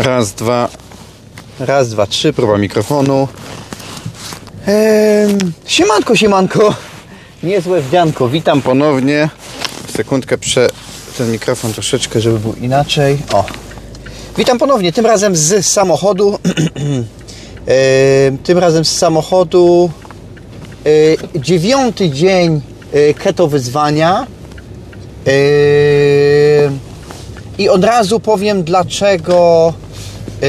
Raz, dwa. Raz, dwa, trzy. Próba mikrofonu. Siemanko, siemanko. Niezłe wdzianko. Witam ponownie. Sekundkę prze ten mikrofon troszeczkę, żeby był inaczej. O. Witam ponownie. Tym razem z samochodu. Tym razem z samochodu. E, dziewiąty dzień e, keto wyzwania. Ehm, I od razu powiem, dlaczego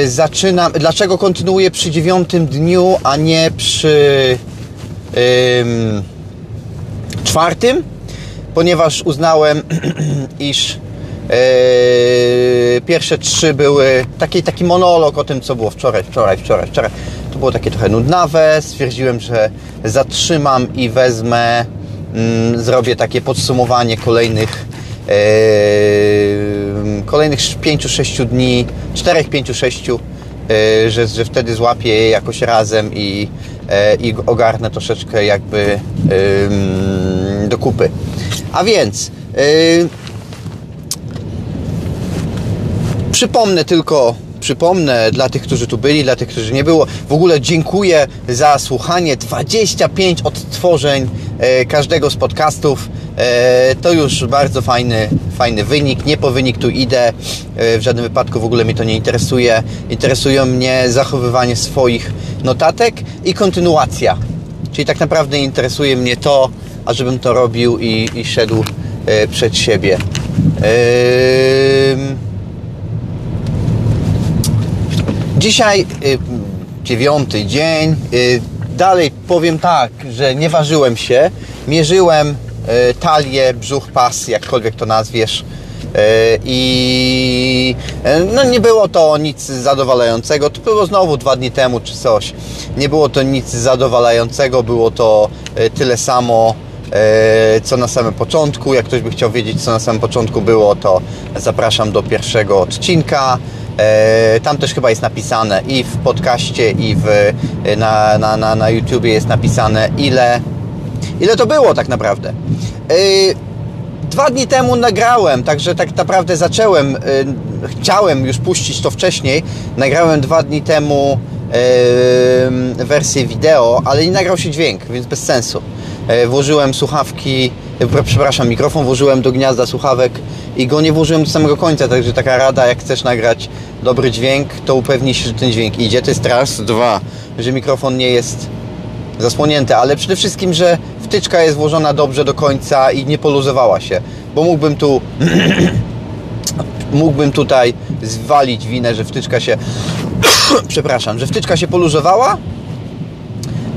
zaczynam, dlaczego kontynuuję przy dziewiątym dniu, a nie przy ym, czwartym, ponieważ uznałem, iż yy, pierwsze trzy były taki, taki monolog o tym, co było wczoraj, wczoraj, wczoraj, wczoraj. To było takie trochę nudnawe. Stwierdziłem, że zatrzymam i wezmę, mm, zrobię takie podsumowanie kolejnych Yy, kolejnych 5-6 dni, 4, 5, 6, yy, że, że wtedy złapię je jakoś razem i, yy, i ogarnę troszeczkę jakby do kupy. A więc yy, przypomnę tylko przypomnę dla tych, którzy tu byli, dla tych, którzy nie było. W ogóle dziękuję za słuchanie. 25 odtworzeń e, każdego z podcastów. E, to już bardzo fajny, fajny wynik. Nie po wynik tu idę. E, w żadnym wypadku w ogóle mnie to nie interesuje. Interesują mnie zachowywanie swoich notatek i kontynuacja. Czyli tak naprawdę interesuje mnie to, ażebym to robił i, i szedł e, przed siebie. Dzisiaj dziewiąty dzień. Dalej powiem tak, że nie ważyłem się. Mierzyłem talię, brzuch, pas, jakkolwiek to nazwiesz. Y, I y, no nie było to nic zadowalającego. To było znowu dwa dni temu czy coś. Nie było to nic zadowalającego. Było to tyle samo co na samym początku. Jak ktoś by chciał wiedzieć, co na samym początku było, to zapraszam do pierwszego odcinka. E, Tam też chyba jest napisane i w podcaście, i w, na, na, na, na YouTubie jest napisane, ile, ile to było tak naprawdę. E, Dwa dni temu nagrałem, także tak naprawdę zacząłem, e, chciałem już puścić to wcześniej. Nagrałem dwa dni temu e, wersję wideo, ale nie nagrał się dźwięk, więc bez sensu. Włożyłem słuchawki, przepraszam, mikrofon włożyłem do gniazda słuchawek i go nie włożyłem do samego końca, także taka rada, jak chcesz nagrać dobry dźwięk, to upewnij się, że ten dźwięk idzie. To jest raz, dwa, że mikrofon nie jest zasłonięty, ale przede wszystkim, że wtyczka jest włożona dobrze do końca i nie poluzowała się, bo mógłbym tu mógłbym tutaj zwalić winę, że wtyczka się przepraszam, że wtyczka się poluzowała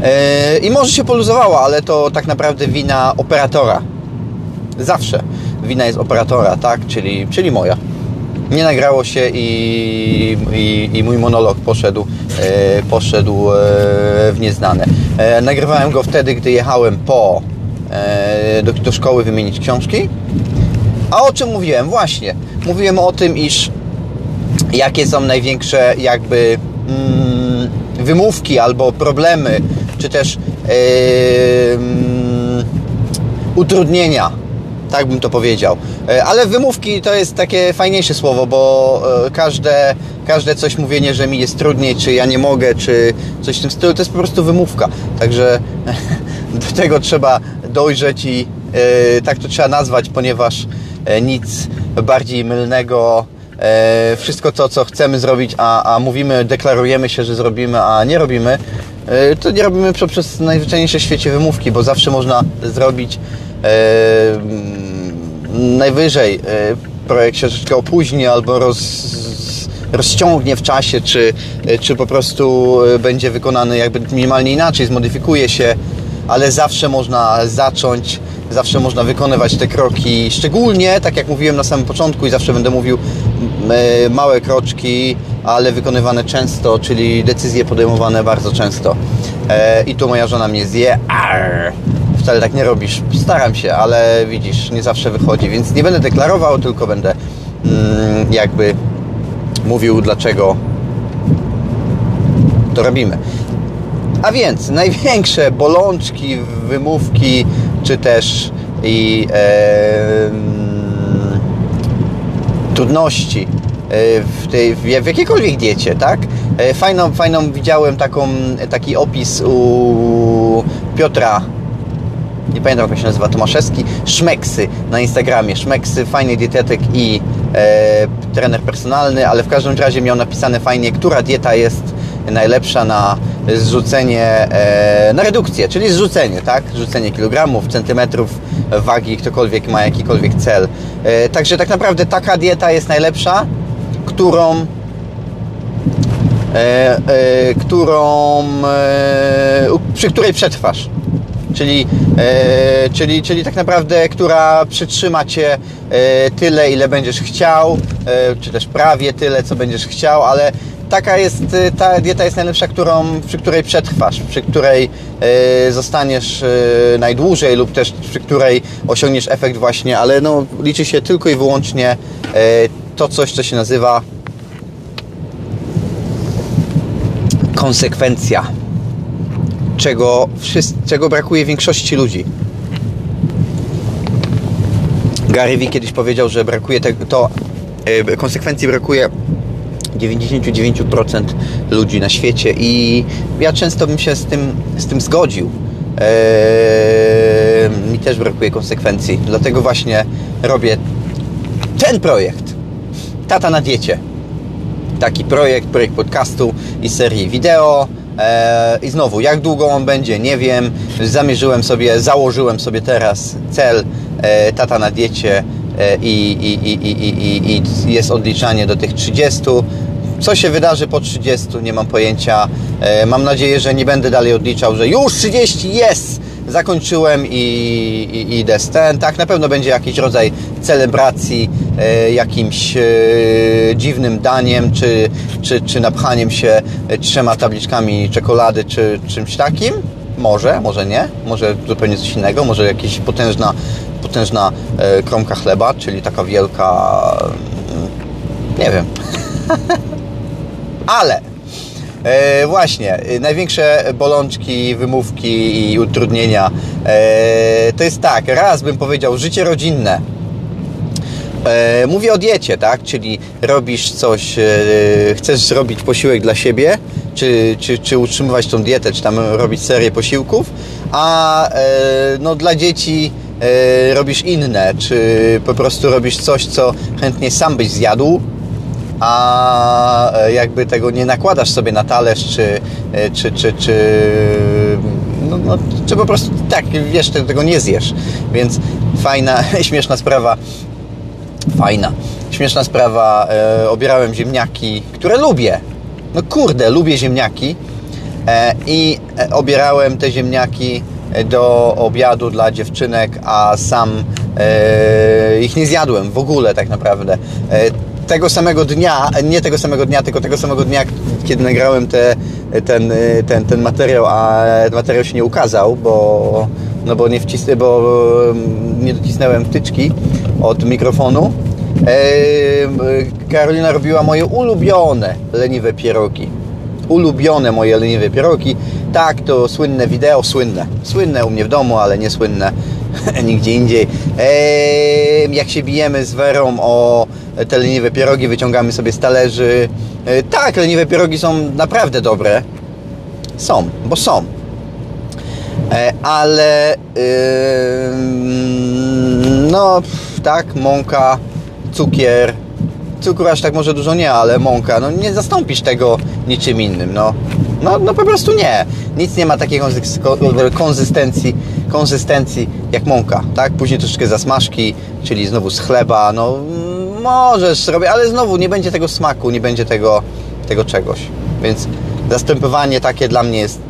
Yy, i może się poluzowała, ale to tak naprawdę wina operatora. Zawsze wina jest operatora, tak? Czyli, czyli moja. Nie nagrało się i, i, i mój monolog poszedł, e, poszedł e, w nieznane. E, nagrywałem go wtedy, gdy jechałem po e, do, do szkoły wymienić książki. A o czym mówiłem? Właśnie. Mówiłem o tym, iż jakie są największe jakby mm, wymówki albo problemy, czy też yy, mm, utrudnienia, tak bym to powiedział. E, Ale wymówki to jest takie fajniejsze słowo, bo e, każde, każde coś mówienie, że mi jest trudniej, czy ja nie mogę, czy coś w tym stylu, to jest po prostu wymówka. Także do tego trzeba dojrzeć i e, tak to trzeba nazwać, ponieważ nic bardziej mylnego wszystko to, co chcemy zrobić, a, a mówimy, deklarujemy się, że zrobimy, a nie robimy, to nie robimy poprzez najzwyczajniejsze w świecie wymówki, bo zawsze można zrobić najwyżej e, projekt się troszeczkę opóźni albo roz, rozciągnie w czasie, czy, czy po prostu e, będzie wykonany jakby minimalnie inaczej, zmodyfikuje się, ale zawsze można zacząć, zawsze można wykonywać te kroki, szczególnie, tak jak mówiłem na samym początku i zawsze będę mówił, e, małe kroczki, ale wykonywane często, czyli decyzje podejmowane bardzo często. I tu moja żona mnie zje. Arr! Wcale tak nie robisz. Staram się, ale widzisz, nie zawsze wychodzi, więc nie będę deklarował, tylko będę mm, jakby mówił, dlaczego to robimy. A więc największe bolączki, wymówki, czy też i e, trudności w, tej, w jakiejkolwiek diecie, tak? Fajną, fajną widziałem taką, taki opis u Piotra nie pamiętam jak się nazywa, Tomaszewski, Szmeksy na Instagramie. Szmeksy, fajny dietetyk i e, trener personalny, ale w każdym razie miał napisane fajnie, która dieta jest najlepsza na zrzucenie, e, na redukcję, czyli zrzucenie, tak? Zrzucenie kilogramów, centymetrów wagi, ktokolwiek ma jakikolwiek cel. E, także tak naprawdę taka dieta jest najlepsza, którą e, e którą, e, przy której przetrwasz czyli, e, czyli, czyli tak naprawdę, która przytrzyma Cię e, tyle, ile będziesz chciał, e, czy też prawie tyle, co będziesz chciał, ale taka jest, e, ta dieta jest najlepsza, którą, przy której przetrwasz, przy której e, zostaniesz e, najdłużej lub też przy której osiągniesz efekt właśnie, ale no, liczy się tylko i wyłącznie to coś, co się nazywa konsekwencja czego, czego brakuje większości ludzi. Gary Vee kiedyś powiedział, że brakuje tego, to e, konsekwencji brakuje 99% ludzi na świecie i ja często bym się z tym, z tym zgodził. Eee, mi też brakuje konsekwencji, dlatego właśnie robię ten projekt. Tata na diecie. Taki projekt, projekt podcastu i serii wideo E, I znowu, jak długo on będzie, nie wiem. Zamierzyłem sobie, założyłem sobie teraz cel e, tata na diecie e, i, i, i, i, jest odliczanie do tych 30. Co się wydarzy po 30? Nie mam pojęcia. Mam nadzieję, że nie będę dalej odliczał, że już 30 jest! Zakończyłem i, i, idę z ten. Tak, na pewno będzie jakiś rodzaj celebracji, e, jakimś e, dziwnym daniem, czy, czy, czy napchaniem się trzema tabliczkami czekolady, czy czymś takim. Może, może nie, może zupełnie coś innego, może jakaś potężna, potężna e, kromka chleba, czyli taka wielka, mm, nie wiem. Ale E, właśnie, e, największe bolączki, wymówki i utrudnienia e, to jest tak, raz bym powiedział, życie rodzinne. E, mówię o diecie, tak? Czyli robisz coś, e, chcesz zrobić posiłek dla siebie, czy, czy, czy utrzymywać tą dietę, czy tam robić serię posiłków, a e, no, dla dzieci robisz inne, czy po prostu robisz coś, co chętnie sam byś zjadł, a e, jakby tego nie nakładasz sobie na talerz, czy, e, czy, czy, czy, no, no, czy po prostu tak, wiesz, tego nie zjesz. Więc fajna, śmieszna sprawa, fajna, śmieszna sprawa, e, obierałem ziemniaki, które lubię. No kurde, lubię ziemniaki e, i e, obierałem te ziemniaki do obiadu dla dziewczynek, a sam e, ich nie zjadłem w ogóle tak naprawdę tego samego dnia, nie tego samego dnia, tylko tego samego dnia, kiedy nagrałem te, ten, ten, ten materiał, a materiał się nie ukazał, bo, no bo, nie, wcisnę, bo mm, nie docisnąłem wtyczki od mikrofonu. Karolina robiła moje ulubione leniwe pierogi. Ulubione moje leniwe pierogi. Tak, to słynne wideo, słynne. Słynne u mnie w domu, ale nie słynne nigdzie indziej. jak się bijemy z Werą o te leniwe pierogi, wyciągamy sobie z talerzy. E, tak, leniwe pierogi są naprawdę dobre. Są, bo są. E, ale no tak, mąka, cukier, cukru aż tak może dużo nie, ale mąka, no nie zastąpisz tego niczym innym, no. No, no po prostu nie. Nic nie ma takiej konsystencji, konsystencji jak mąka, tak? Później troszeczkę zasmażki, czyli znowu z chleba, no możesz robić, ale znowu nie będzie tego smaku, nie będzie tego, tego czegoś. Więc zastępowanie takie dla mnie jest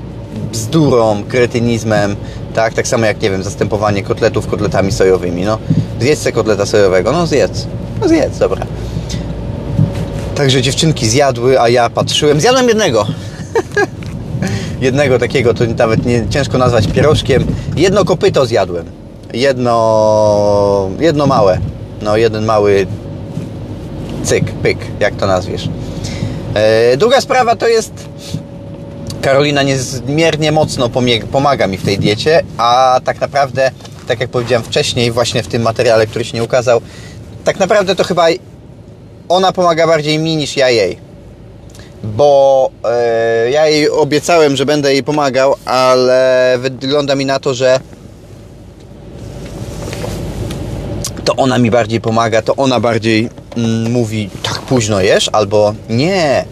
bzdurą, kretynizmem, tak? Tak samo jak, nie wiem, zastępowanie kotletów kotletami sojowymi, no. Zjedz kotleta sojowego, no zjedz. No zjedz, dobra. Także dziewczynki zjadły, a ja patrzyłem. Zjadłem jednego. Jednego takiego, to nawet nie ciężko nazwać pierożkiem. Jedno kopyto zjadłem. Jedno, jedno małe. No, jeden mały cyk, pyk, jak to nazwiesz. E, druga sprawa to jest Karolina niezmiernie mocno pomaga mi w tej diecie, a tak naprawdę, tak jak powiedziałem wcześniej, właśnie w tym materiale, który się nie ukazał, tak naprawdę to chyba ona pomaga bardziej mi niż ja jej. Bo e, ja jej obiecałem, że będę jej pomagał, ale wygląda mi na to, że to ona mi bardziej pomaga, to ona bardziej mm, mówi, tak późno jesz, albo nie,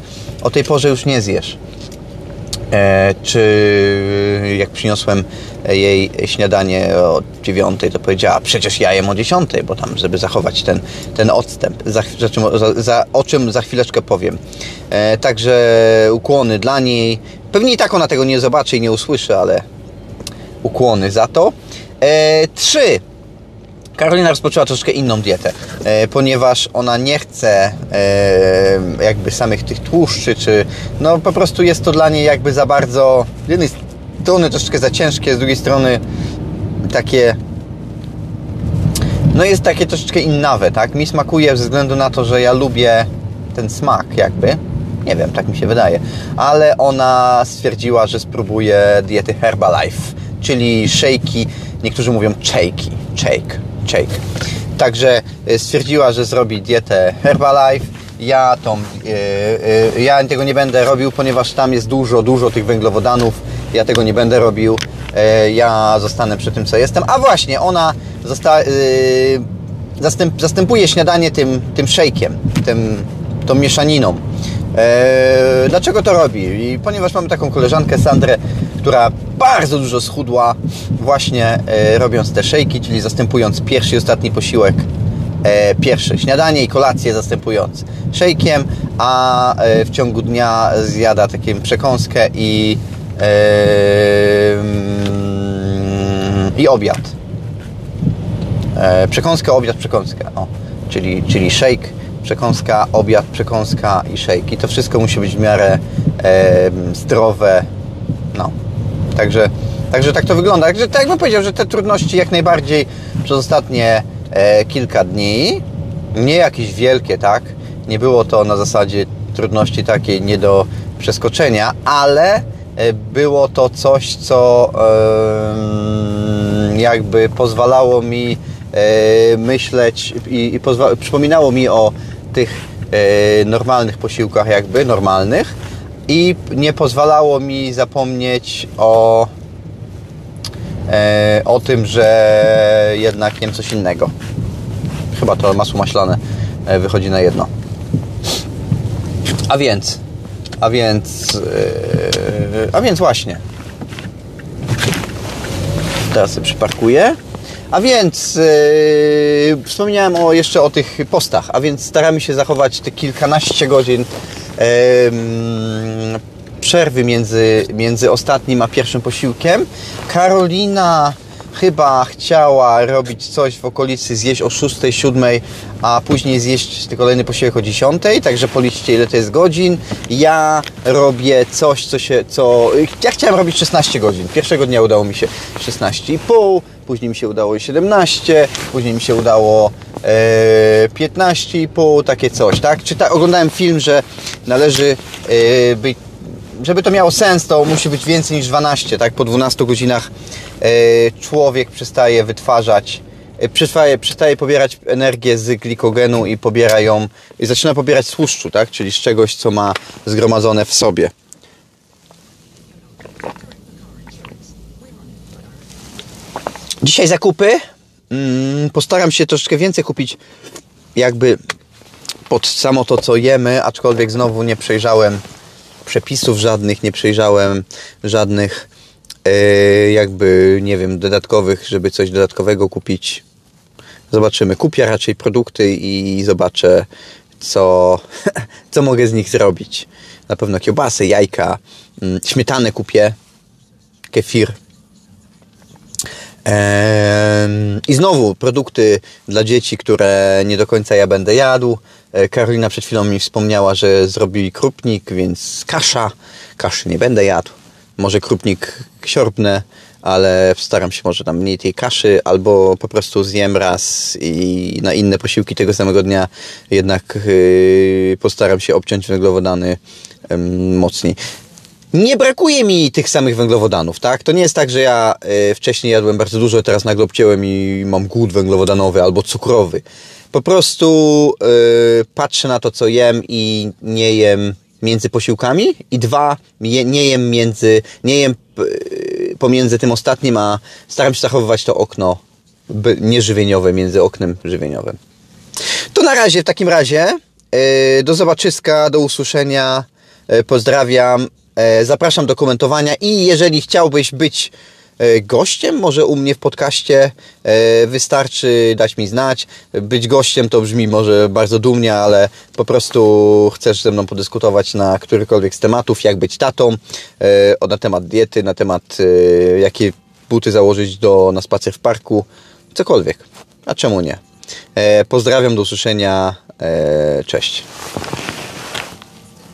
o tej porze już nie zjesz. E, czy jak przyniosłem jej śniadanie o dziewiątej, to powiedziała, przecież ja jem o dziesiątej, bo tam, żeby zachować ten, ten odstęp, za, za, za, o czym za chwileczkę powiem. E, także ukłony dla niej. Pewnie i tak ona tego nie zobaczy i nie usłyszy, ale ukłony za to. E, trzy. Karolina rozpoczęła troszkę inną dietę, e, ponieważ ona nie chce e, jakby samych tych tłuszczy, czy no po prostu jest to dla niej jakby za bardzo, z jednej strony troszeczkę za ciężkie, z drugiej strony takie no jest takie troszeczkę innawe, tak? Mi smakuje ze względu na to, że ja lubię ten smak jakby, nie wiem, tak mi się wydaje, ale ona stwierdziła, że spróbuje diety Herbalife, czyli shake'i, niektórzy mówią shake'i, shake, shake. Także y, stwierdziła, że zrobi dietę Herbalife. Ja, tą, yy, yy, ja tego nie będę robił, ponieważ tam jest dużo, dużo tych węglowodanów. Ja tego nie będę robił. Yy, ja zostanę przy tym, co jestem. A właśnie, ona zosta, zastęp, zastępuje śniadanie tym, tym shake'iem, tym, tą mieszaniną. Eee, dlaczego to robi? I ponieważ mamy taką koleżankę Sandrę, która bardzo dużo schudła właśnie e, robiąc te szejki, czyli zastępując pierwszy i ostatni posiłek e, pierwsze śniadanie i kolację zastępując szejkiem, a e, w ciągu dnia zjada taką przekąskę i mm, i obiad. Przekąskę, obiad, przekąskę. O, czyli, czyli shake przekąska, obiad, przekąska i shake. I to wszystko musi być w miarę zdrowe. Także, także tak to wygląda. Także tak bym powiedział, że te trudności jak najbardziej przez ostatnie e, kilka dni, nie jakieś wielkie, tak? Nie było to na zasadzie trudności takiej nie do przeskoczenia, ale e, było to coś, co e, jakby pozwalało mi e, myśleć i, i przypominało mi o tych e, normalnych posiłkach jakby, normalnych i nie pozwalało mi zapomnieć o e, o tym, że jednak jem coś innego. Chyba to masło maślane e, wychodzi na jedno. A więc, a więc, a więc właśnie. Teraz sobie przyparkuję. A więc yy, wspomniałem o, jeszcze o tych postach, a więc staramy się zachować te kilkanaście godzin yy, przerwy między, między ostatnim a pierwszym posiłkiem. Karolina chyba chciała robić coś w okolicy, zjeść o 6, 7, a później zjeść kolejny posiłek o 10, także policzcie ile to jest godzin. Ja robię coś, co się, co... Ja chciałem robić 16 godzin. Pierwszego dnia udało mi się 16,5, później mi się udało 17, później mi się udało e, 15,5, takie coś, tak? Czy oglądałem film, że należy e, być żeby to miało sens, to musi być więcej niż 12, tak? Po 12 godzinach e, człowiek przestaje wytwarzać, e, przestaje, przestaje pobierać energię z glikogenu i pobiera ją, i zaczyna pobierać z tłuszczu, tak? Czyli z czegoś, co ma zgromadzone w sobie. Dzisiaj zakupy. Mm, postaram się troszeczkę więcej kupić jakby pod samo to, co jemy, aczkolwiek znowu nie przejrzałem przepisów żadnych, nie przejrzałem żadnych e, jakby, nie wiem, dodatkowych, żeby coś dodatkowego kupić. Zobaczymy. Kupię raczej produkty i zobaczę, co, co mogę z nich zrobić. Na pewno kiełbasy, jajka, mm, śmietanę kupię, kefir. I znowu produkty dla dzieci, które nie do końca ja będę jadł. E, Karolina przed chwilą mi wspomniała, że zrobili krupnik, więc kasza. Kaszy nie będę jadł. Może krupnik siorbnę, ale staram się może tam mniej tej kaszy, albo po prostu zjem raz i na inne posiłki tego samego dnia jednak yy, postaram się obciąć węglowodany mocniej. Nie brakuje mi tych samych węglowodanów, tak? To nie jest tak, że ja yy, wcześniej jadłem bardzo dużo, teraz nagle obcięłem i mam głód węglowodanowy albo cukrowy Po prostu yy, patrzę na to, co jem i nie jem między posiłkami i dwa, je, nie jem między, nie jem yy, pomiędzy tym ostatnim, a staram się zachowywać to okno nieżywieniowe między oknem żywieniowym. To na razie, w takim razie. Yy, do zobaczyska, do usłyszenia. Yy, pozdrawiam. Yy, zapraszam do komentowania i jeżeli chciałbyś być yy, gościem, może u mnie w podcaście, yy, wystarczy dać mi znać. Być gościem to brzmi może bardzo dumnie, ale po prostu chcesz ze mną podyskutować na którykolwiek z tematów, jak być tatą, na temat diety, na temat jakie buty założyć do, na spacer w parku, cokolwiek. A czemu nie? E, pozdrawiam, do usłyszenia. E, cześć.